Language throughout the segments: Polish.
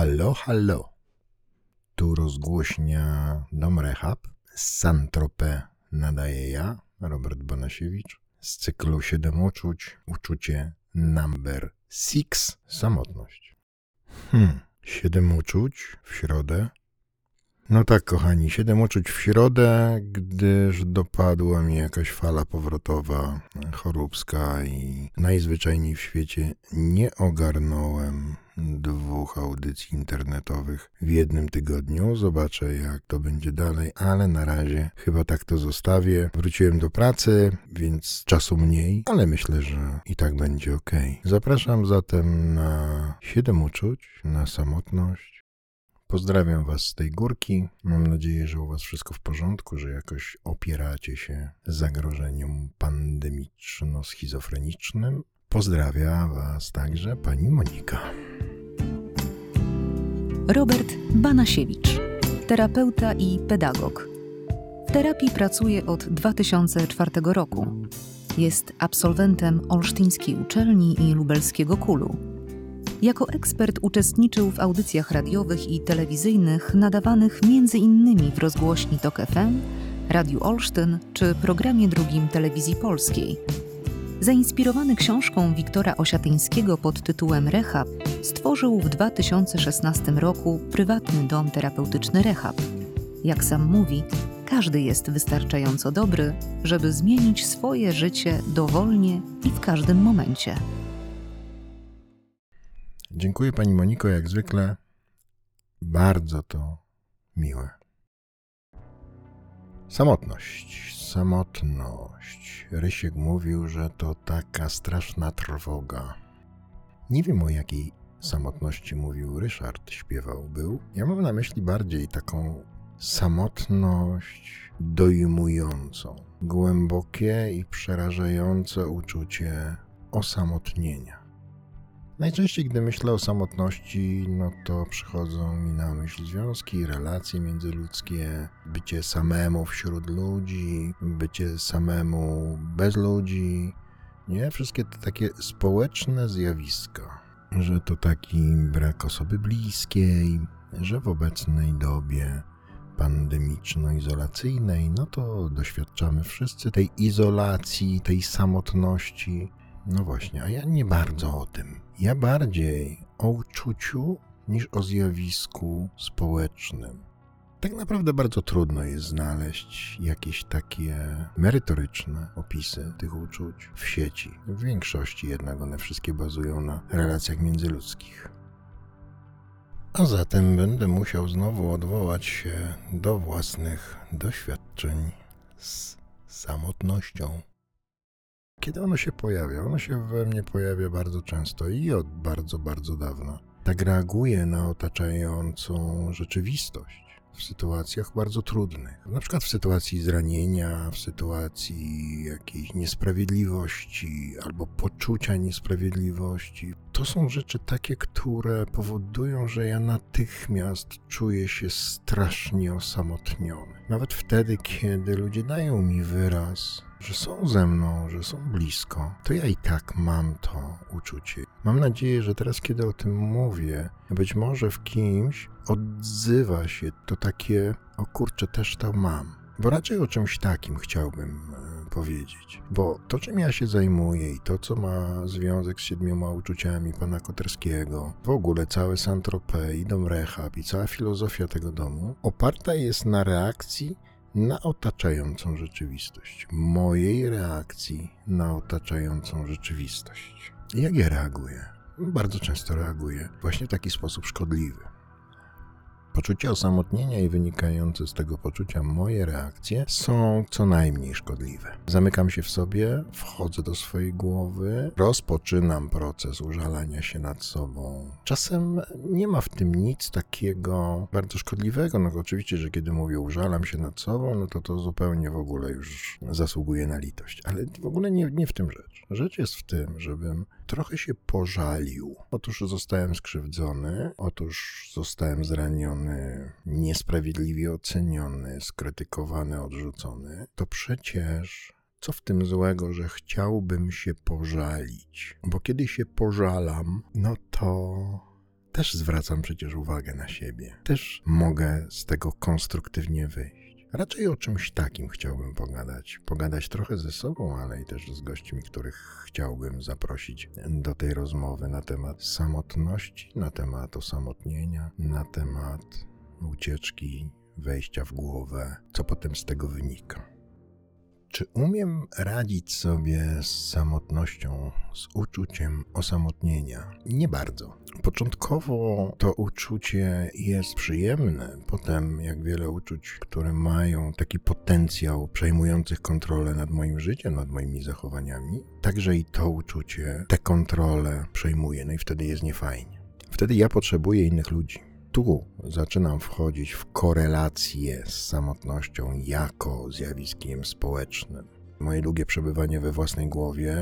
Hallo, hallo. Tu rozgłośnia Dom Rehab. Z nadaje ja, Robert Banasiewicz. Z cyklu Siedem uczuć, uczucie number six, samotność. Hmm, siedem uczuć w środę. No tak, kochani, siedem uczuć w środę, gdyż dopadła mi jakaś fala powrotowa choróbska i najzwyczajniej w świecie nie ogarnąłem dwóch audycji internetowych w jednym tygodniu. Zobaczę, jak to będzie dalej, ale na razie chyba tak to zostawię. Wróciłem do pracy, więc czasu mniej, ale myślę, że i tak będzie ok. Zapraszam zatem na siedem uczuć, na samotność. Pozdrawiam Was z tej górki. Mam nadzieję, że u Was wszystko w porządku, że jakoś opieracie się zagrożeniom pandemiczno-schizofrenicznym. Pozdrawia Was także pani Monika. Robert Banasiewicz, terapeuta i pedagog. W terapii pracuje od 2004 roku. Jest absolwentem Olsztyńskiej Uczelni i Lubelskiego Kulu. Jako ekspert uczestniczył w audycjach radiowych i telewizyjnych nadawanych m.in. w rozgłośni TOK FM, Radiu Olsztyn czy programie drugim Telewizji Polskiej – zainspirowany książką Wiktora Osiatyńskiego pod tytułem Rehab, stworzył w 2016 roku prywatny dom terapeutyczny Rehab. Jak sam mówi, każdy jest wystarczająco dobry, żeby zmienić swoje życie dowolnie i w każdym momencie. Dziękuję Pani Moniko, jak zwykle. Bardzo to miłe. Samotność samotność. Rysiek mówił, że to taka straszna trwoga. Nie wiem o jakiej samotności mówił Ryszard, śpiewał był. Ja mam na myśli bardziej taką samotność dojmującą, głębokie i przerażające uczucie osamotnienia. Najczęściej, gdy myślę o samotności, no to przychodzą mi na myśl związki, relacje międzyludzkie, bycie samemu wśród ludzi, bycie samemu bez ludzi. Nie, wszystkie te takie społeczne zjawiska, że to taki brak osoby bliskiej, że w obecnej dobie pandemiczno-izolacyjnej, no to doświadczamy wszyscy tej izolacji, tej samotności. No właśnie, a ja nie bardzo o tym. Ja bardziej o uczuciu niż o zjawisku społecznym. Tak naprawdę bardzo trudno jest znaleźć jakieś takie merytoryczne opisy tych uczuć w sieci. W większości jednak one wszystkie bazują na relacjach międzyludzkich. A zatem będę musiał znowu odwołać się do własnych doświadczeń z samotnością. Kiedy ono się pojawia? Ono się we mnie pojawia bardzo często i od bardzo, bardzo dawna. Tak reaguje na otaczającą rzeczywistość w sytuacjach bardzo trudnych. Na przykład w sytuacji zranienia, w sytuacji jakiejś niesprawiedliwości albo poczucia niesprawiedliwości. To są rzeczy takie, które powodują, że ja natychmiast czuję się strasznie osamotniony. Nawet wtedy, kiedy ludzie dają mi wyraz, że są ze mną, że są blisko, to ja i tak mam to uczucie. Mam nadzieję, że teraz, kiedy o tym mówię, być może w kimś odzywa się to takie, o kurczę, też to mam. Bo raczej o czymś takim chciałbym e, powiedzieć. Bo to, czym ja się zajmuję i to, co ma związek z siedmioma uczuciami pana Koterskiego, w ogóle całe Saint-Tropez i dom Rehab i cała filozofia tego domu, oparta jest na reakcji na otaczającą rzeczywistość, mojej reakcji na otaczającą rzeczywistość. Jak ja reaguję? Bardzo często reaguję właśnie w taki sposób szkodliwy. Poczucie osamotnienia i wynikające z tego poczucia moje reakcje są co najmniej szkodliwe. Zamykam się w sobie, wchodzę do swojej głowy, rozpoczynam proces użalania się nad sobą. Czasem nie ma w tym nic takiego bardzo szkodliwego. No oczywiście, że kiedy mówię użalam się nad sobą, no to to zupełnie w ogóle już zasługuje na litość. Ale w ogóle nie, nie w tym rzecz. Rzecz jest w tym, żebym trochę się pożalił. Otóż zostałem skrzywdzony, otóż zostałem zraniony, niesprawiedliwie oceniony, skrytykowany, odrzucony. To przecież co w tym złego, że chciałbym się pożalić? Bo kiedy się pożalam, no to też zwracam przecież uwagę na siebie. Też mogę z tego konstruktywnie wyjść. Raczej o czymś takim chciałbym pogadać. Pogadać trochę ze sobą, ale i też z gośćmi, których chciałbym zaprosić do tej rozmowy na temat samotności, na temat osamotnienia, na temat ucieczki, wejścia w głowę, co potem z tego wynika. Czy umiem radzić sobie z samotnością, z uczuciem osamotnienia? Nie bardzo. Początkowo to uczucie jest przyjemne, potem, jak wiele uczuć, które mają taki potencjał przejmujących kontrolę nad moim życiem, nad moimi zachowaniami, także i to uczucie tę kontrolę przejmuje, no i wtedy jest niefajnie. Wtedy ja potrzebuję innych ludzi tu zaczynam wchodzić w korelację z samotnością jako zjawiskiem społecznym. Moje długie przebywanie we własnej głowie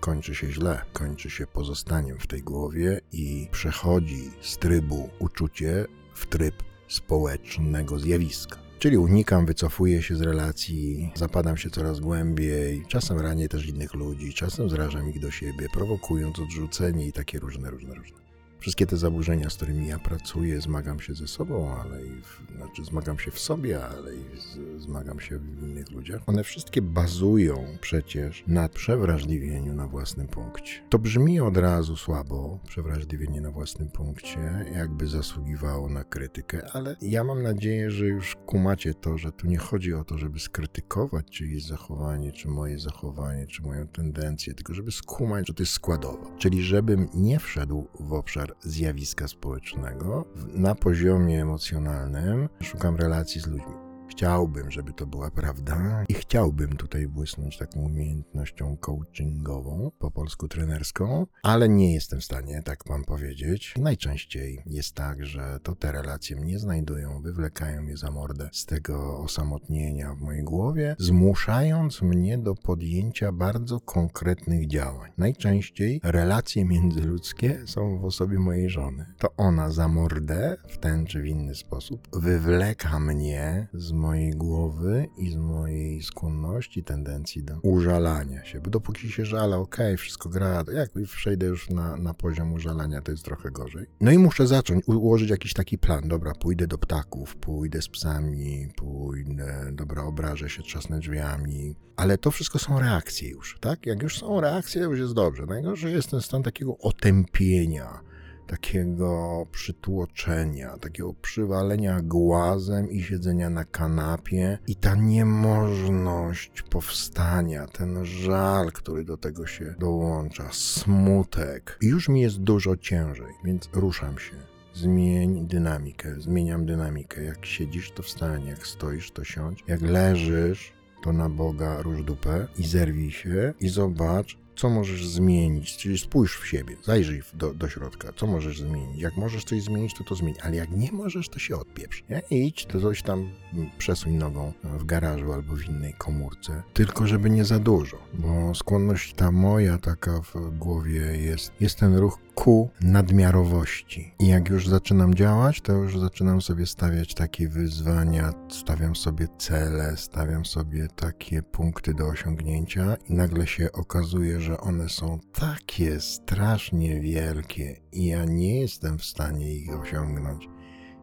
kończy się źle, kończy się pozostaniem w tej głowie i przechodzi z trybu uczucie w tryb społecznego zjawiska. Czyli unikam, wycofuję się z relacji, zapadam się coraz głębiej, czasem ranię też innych ludzi, czasem zrażam ich do siebie, prowokując odrzucenie i takie różne, różne, różne wszystkie te zaburzenia, z którymi ja pracuję, zmagam się ze sobą, ale i w, znaczy zmagam się w sobie, ale i z, zmagam się w innych ludziach. One wszystkie bazują przecież na przewrażliwieniu na własnym punkcie. To brzmi od razu słabo, przewrażliwienie na własnym punkcie, jakby zasługiwało na krytykę, ale ja mam nadzieję, że już kumacie to, że tu nie chodzi o to, żeby skrytykować czyjeś zachowanie, czy moje zachowanie, czy moją tendencję, tylko żeby skumać, że to jest składowa. Czyli żebym nie wszedł w obszar zjawiska społecznego. Na poziomie emocjonalnym szukam relacji z ludźmi. Chciałbym, żeby to była prawda i chciałbym tutaj błysnąć taką umiejętnością coachingową, po polsku trenerską, ale nie jestem w stanie, tak mam powiedzieć. Najczęściej jest tak, że to te relacje mnie znajdują, wywlekają mnie za mordę z tego osamotnienia w mojej głowie, zmuszając mnie do podjęcia bardzo konkretnych działań. Najczęściej relacje międzyludzkie są w osobie mojej żony. To ona za mordę w ten czy w inny sposób wywleka mnie z mojej głowy i z mojej skłonności, tendencji do użalania się. Bo dopóki się żala, okej, wszystko gra, jak przejdę już na, na poziom użalania, to jest trochę gorzej. No i muszę zacząć ułożyć jakiś taki plan. Dobra, pójdę do ptaków, pójdę z psami, pójdę, dobra, obrażę się, trzasnę drzwiami. Ale to wszystko są reakcje już, tak? Jak już są reakcje, już jest dobrze. Najgorszy jest ten stan takiego otępienia takiego przytłoczenia, takiego przywalenia głazem i siedzenia na kanapie i ta niemożność powstania, ten żal, który do tego się dołącza, smutek. I już mi jest dużo ciężej, więc ruszam się. Zmień dynamikę, zmieniam dynamikę. Jak siedzisz, to wstań, jak stoisz, to siądź, jak leżysz, to na Boga róż dupę i zerwij się i zobacz, co możesz zmienić, czyli spójrz w siebie, zajrzyj do, do środka, co możesz zmienić. Jak możesz coś zmienić, to to zmień, ale jak nie możesz, to się odpieprz. Nie? Idź, to coś tam przesuń nogą w garażu albo w innej komórce, tylko żeby nie za dużo, bo skłonność ta moja taka w głowie jest, jest ten ruch ku nadmiarowości. I jak już zaczynam działać, to już zaczynam sobie stawiać takie wyzwania, stawiam sobie cele, stawiam sobie takie punkty do osiągnięcia i nagle się okazuje, że one są takie strasznie wielkie i ja nie jestem w stanie ich osiągnąć.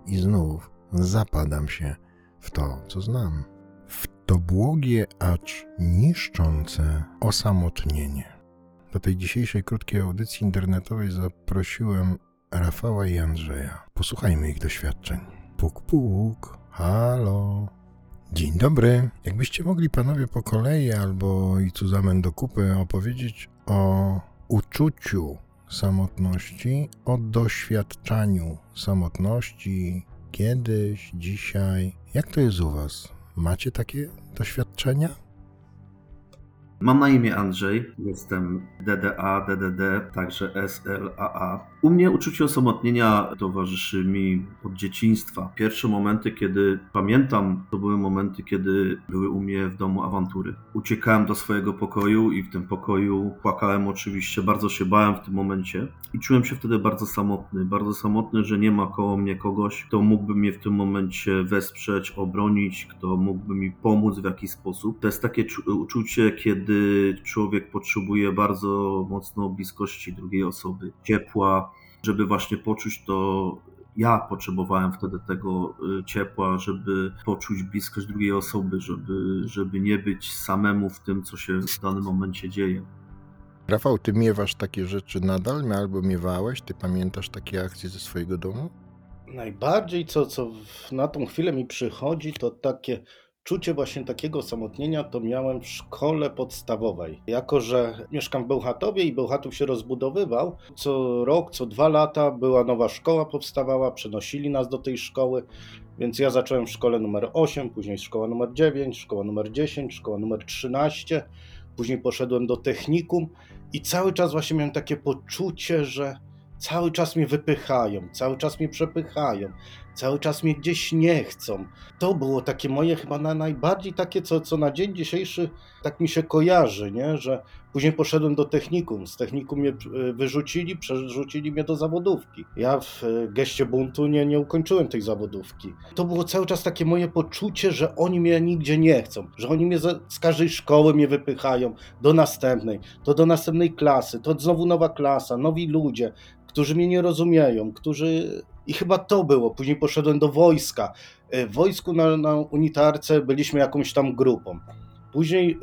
I znów zapadam się w to, co znam. W to błogie, acz niszczące osamotnienie. Do tej dzisiejszej krótkiej audycji internetowej zaprosiłem Rafała i Andrzeja. Posłuchajmy ich doświadczeń. Puk, puk, halo. Dzień dobry. Jakbyście mogli panowie po kolei albo i cuzamen do kupy opowiedzieć o uczuciu samotności, o doświadczaniu samotności kiedyś, dzisiaj. Jak to jest u was? Macie takie doświadczenia? Mam na imię Andrzej, jestem DDA, DDD, także SLAA. U mnie uczucie osamotnienia towarzyszy mi od dzieciństwa. Pierwsze momenty, kiedy pamiętam, to były momenty, kiedy były u mnie w domu awantury. Uciekałem do swojego pokoju i w tym pokoju płakałem oczywiście, bardzo się bałem w tym momencie i czułem się wtedy bardzo samotny. Bardzo samotny, że nie ma koło mnie kogoś, kto mógłby mnie w tym momencie wesprzeć, obronić, kto mógłby mi pomóc w jakiś sposób. To jest takie uczucie, kiedy człowiek potrzebuje bardzo mocno bliskości drugiej osoby, ciepła, żeby właśnie poczuć to. Ja potrzebowałem wtedy tego y, ciepła, żeby poczuć bliskość drugiej osoby, żeby, żeby nie być samemu w tym, co się w danym momencie dzieje. Rafał, ty miewasz takie rzeczy nadal, albo miewałeś? Ty pamiętasz takie akcje ze swojego domu? Najbardziej, co, co na tą chwilę mi przychodzi, to takie czucie właśnie takiego osamotnienia to miałem w szkole podstawowej. Jako, że mieszkam w Bełchatowie i Bełchatów się rozbudowywał, co rok, co dwa lata była nowa szkoła powstawała, przenosili nas do tej szkoły, więc ja zacząłem w szkole numer 8, później szkoła numer 9, szkoła numer 10, szkoła numer 13, później poszedłem do technikum i cały czas właśnie miałem takie poczucie, że cały czas mnie wypychają, cały czas mnie przepychają, cały czas mnie gdzieś nie chcą. To było takie moje chyba na najbardziej takie, co, co na dzień dzisiejszy tak mi się kojarzy, nie? że później poszedłem do technikum, z technikum mnie y, wyrzucili, przerzucili mnie do zawodówki. Ja w y, geście buntu nie, nie ukończyłem tej zawodówki. To było cały czas takie moje poczucie, że oni mnie nigdzie nie chcą, że oni mnie z każdej szkoły mnie wypychają do następnej, to do następnej klasy, to znowu nowa klasa, nowi ludzie, którzy mnie nie rozumieją, którzy. I chyba to było. Później poszedłem do wojska. E, W wojsku na, na unitarce byliśmy jakąś tam grupą. Później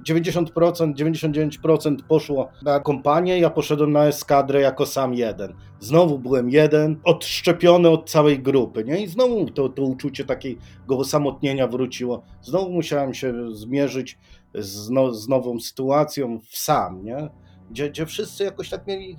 e, 90%, 99% poszło na kompanię, ja poszedłem na eskadrę jako sam jeden. Znowu byłem jeden, odszczepiony od całej grupy, nie? I znowu to, to uczucie takiego osamotnienia wróciło. Znowu musiałem się zmierzyć z, no, z nową sytuacją w sam, nie? Gdzie, gdzie wszyscy jakoś tak mieli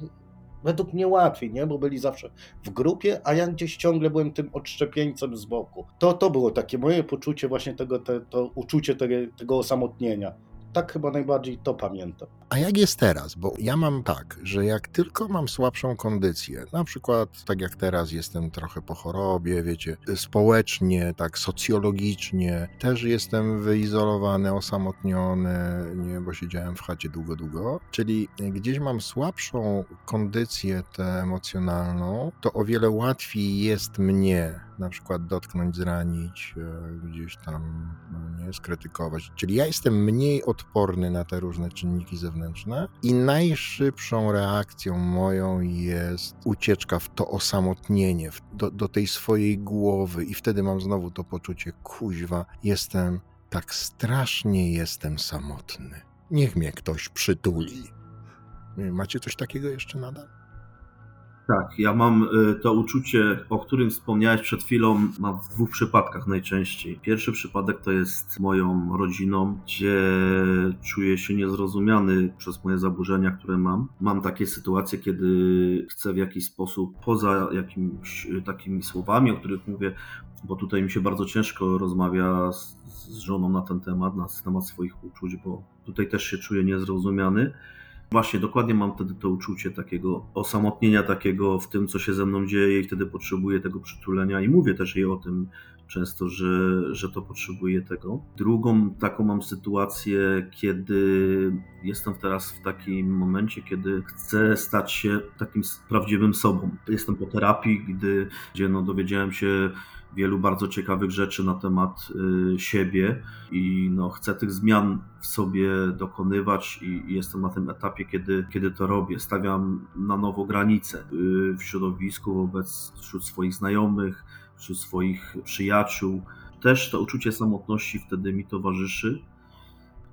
według mnie łatwiej, nie? Bo byli zawsze w grupie, a ja gdzieś ciągle byłem tym odszczepieńcem z boku. To, to było takie moje poczucie właśnie tego, te, to uczucie tego, tego osamotnienia. Tak chyba najbardziej to pamiętam. A jak jest teraz? Bo ja mam tak, że jak tylko mam słabszą kondycję, na przykład tak jak teraz jestem trochę po chorobie, wiecie, społecznie, tak socjologicznie, też jestem wyizolowany, osamotniony, nie, bo siedziałem w chacie długo, długo, czyli gdzieś mam słabszą kondycję tę emocjonalną, to o wiele łatwiej jest mnie na przykład dotknąć, zranić, e, gdzieś tam no, nie skrytykować. Czyli ja jestem mniej odporny na te różne czynniki zewnętrzne i najszybszą reakcją moją jest ucieczka w to osamotnienie, do, do tej swojej głowy i wtedy mam znowu to poczucie, kuźwa, jestem, tak strasznie jestem samotny. Niech mnie ktoś przytuli. Macie coś takiego jeszcze nadal? Tak, ja mam y, to uczucie, o którym wspomniałeś przed chwilą, mam w dwóch przypadkach najczęściej. Pierwszy przypadek to jest moją rodziną, gdzie czuję się niezrozumiany przez moje zaburzenia, które mam. Mam takie sytuacje, kiedy chcę w jakiś sposób, poza jakimiś y, takimi słowami, o których mówię, bo tutaj mi się bardzo ciężko rozmawia z, z żoną na ten temat, na temat swoich uczuć, bo tutaj też się czuję niezrozumiany. Właśnie, dokładnie mam wtedy to uczucie takiego osamotnienia, takiego w tym, co się ze mną dzieje, i wtedy potrzebuję tego przytulenia i mówię też jej o tym często, że, że to potrzebuję tego. Drugą taką mam sytuację, kiedy jestem teraz w takim momencie, kiedy chcę stać się takim prawdziwym sobą. Jestem po terapii, gdy, gdzie no, dowiedziałem się wielu bardzo ciekawych rzeczy na temat y, siebie i no, chcę tych zmian w sobie dokonywać i, jestem na tym etapie, kiedy, kiedy to robię. Stawiam na nowo granice y, w środowisku wobec wśród swoich znajomych, wśród swoich przyjaciół. Też to uczucie samotności wtedy mi towarzyszy.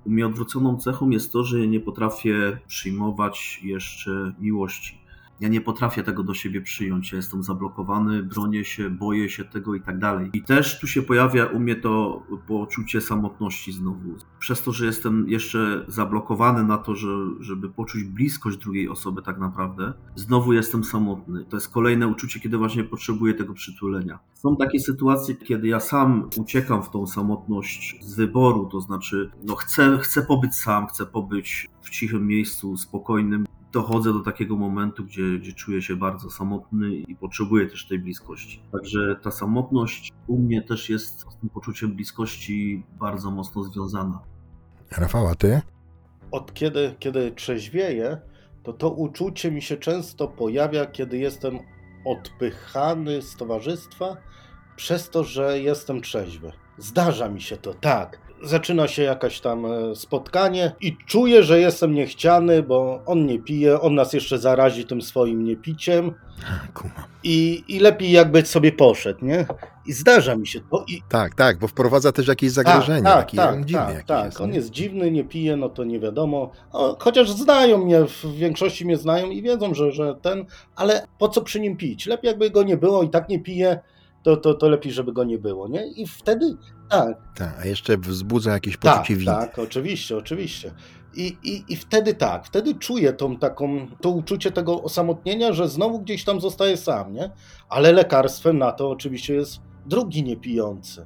U mnie odwróconą cechą jest to, że nie potrafię przyjmować jeszcze miłości. Ja nie potrafię tego do siebie przyjąć. Ja jestem zablokowany, bronię się, boję się tego i tak dalej. I też tu się pojawia u mnie to poczucie samotności znowu. Przez to, że jestem jeszcze zablokowany na to, że, żeby poczuć bliskość drugiej osoby, tak naprawdę, znowu jestem samotny. To jest kolejne uczucie, kiedy właśnie potrzebuję tego przytulenia. Są takie sytuacje, kiedy ja sam uciekam w tą samotność z wyboru, to znaczy, no chcę, chcę pobyć sam, chcę pobyć w cichym miejscu, spokojnym dochodzę do takiego momentu, gdzie, gdzie czuję się bardzo samotny i potrzebuję też tej bliskości. Także ta samotność u mnie też jest z tym poczuciem bliskości bardzo mocno związana. Rafała, ty? Od kiedy, kiedy trzeźwieję, to to uczucie mi się często pojawia, kiedy jestem odpychany z towarzystwa przez to, że jestem trzeźwy. Zdarza mi się to, tak. Zaczyna się jakaś tam e, spotkanie i czuję, że jestem niechciany, bo on nie pije, on nas jeszcze zarazi tym swoim niepiciem Kumam. i, i lepiej jakby sobie poszedł, nie? I zdarza mi się to i Tak, tak, bo wprowadza też jakieś zagrożenie. tak, taki tak, on dziwny tak, tak. jest, on jest dziwny, nie pije, no to nie wiadomo. Chociaż znają mnie, w większości mnie znają i wiedzą, że, że ten, ale po co przy nim pić? Lepiej jakby go nie było i tak nie pije, to, to, to lepiej, żeby go nie było, nie? I wtedy, tak, Tak, a jeszcze wzbudza jakieś tak, poczucie winy. tak, oczywiście, oczywiście. I, i, I wtedy tak, wtedy czuję tą taką, to uczucie tego osamotnienia, że znowu gdzieś tam zostaje sam, nie? Ale lekarstwem na to oczywiście jest drugi niepijący.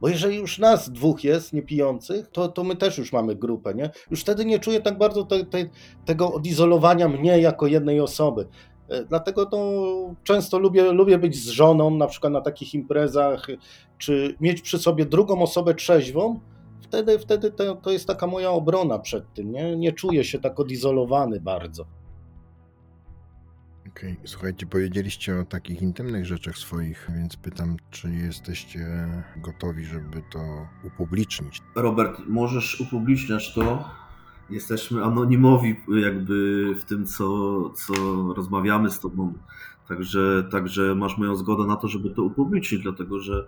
Bo jeżeli już nas dwóch jest niepijących, to, to my też już mamy grupę, nie? Już wtedy nie czuję tak bardzo te, te, tego odizolowania mnie jako jednej osoby. E, Dlatego to często lubię, lubię być z żoną, na przykład na takich imprezach, czy mieć przy sobie drugą osobę trzeźwą, wtedy, wtedy to, to jest taka moja obrona przed tym, nie? Nie czuję się tak odizolowany bardzo. Okej, słuchajcie, powiedzieliście o takich intymnych rzeczach swoich, więc pytam, czy jesteście gotowi, żeby to upublicznić? Robert, możesz upubliczniać to. Jesteśmy anonimowi jakby w tym, co, co rozmawiamy z tobą. Także, także masz moją zgodę na to, żeby to upublicznić, dlatego że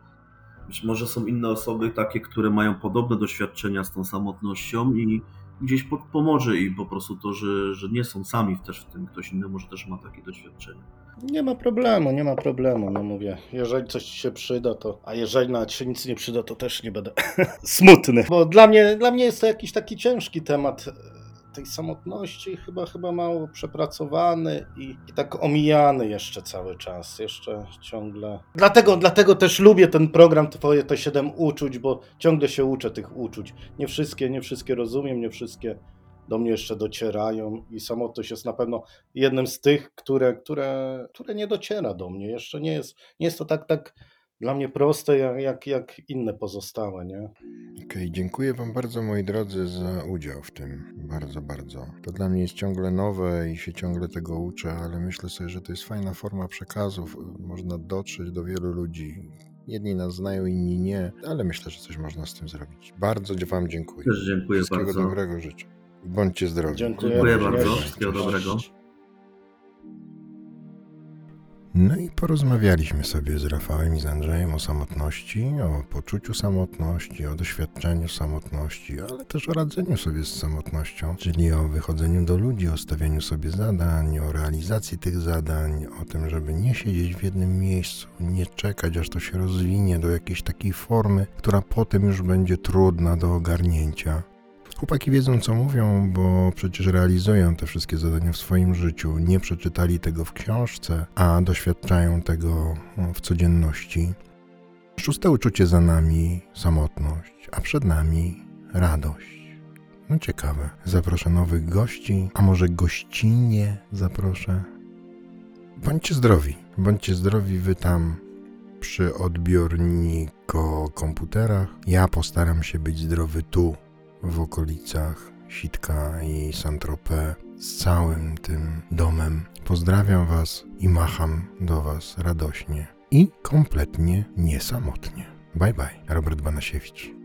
być może są inne osoby takie, które mają podobne doświadczenia z tą samotnością i gdzieś po, pomoże im po prostu to, że, że nie są sami też w tym. Ktoś inny może też ma takie doświadczenie. Nie ma problemu, nie ma problemu, no mówię, jeżeli coś ci się przyda, to, a jeżeli nawet się nic nie przyda, to też nie będę smutny. Bo dla mnie, dla mnie jest to jakiś taki ciężki temat tej samotności, chyba, chyba mało przepracowany i, i tak omijany jeszcze cały czas, jeszcze ciągle. Dlatego, dlatego też lubię ten program Twoje te 7 uczuć, bo ciągle się uczę tych uczuć. Nie wszystkie, nie wszystkie rozumiem, nie wszystkie do mnie jeszcze docierają i samotność jest na pewno jednym z tych, które, które, które nie dociera do mnie. Jeszcze nie jest, nie jest to tak, tak dla mnie proste, jak, jak, jak inne pozostałe, nie? Okej, dziękuję Wam bardzo, moi drodzy, za udział w tym. Bardzo, bardzo. To dla mnie jest ciągle nowe i się ciągle tego uczę, ale myślę sobie, że to jest fajna forma przekazów. Można dotrzeć do wielu ludzi. Jedni nas znają, inni nie, ale myślę, że coś można z tym zrobić. Bardzo Wam dziękuję. Też dziękuję Wszystkiego bardzo. dobrego życzę. Bądźcie zdrowi. Dziękuję, Dziękuję bardzo. Wszystkiego dobrego. No i porozmawialiśmy sobie z Rafałem i z Andrzejem o samotności, o poczuciu samotności, o doświadczeniu samotności, ale też o radzeniu sobie z samotnością, czyli o wychodzeniu do ludzi, o stawianiu sobie zadań, o realizacji tych zadań, o tym, żeby nie siedzieć w jednym miejscu, nie czekać, aż to się rozwinie do jakiejś takiej formy, która potem już będzie trudna do ogarnięcia. Chłopaki wiedzą, co mówią, bo przecież realizują te wszystkie zadania w swoim życiu. Nie przeczytali tego w książce, a doświadczają tego no, w codzienności. Szóste uczucie za nami samotność, a przed nami radość. No ciekawe. Zaproszę nowych gości, a może gościnie zaproszę. Bądźcie zdrowi. Bądźcie zdrowi wy tam przy odbiorniku komputerach. Ja postaram się być zdrowy tu w okolicach Sitka i Saint-Tropez z całym tym domem. Pozdrawiam Was i macham do Was radośnie i kompletnie niesamotnie. Bye bye, Robert Banasiewicz.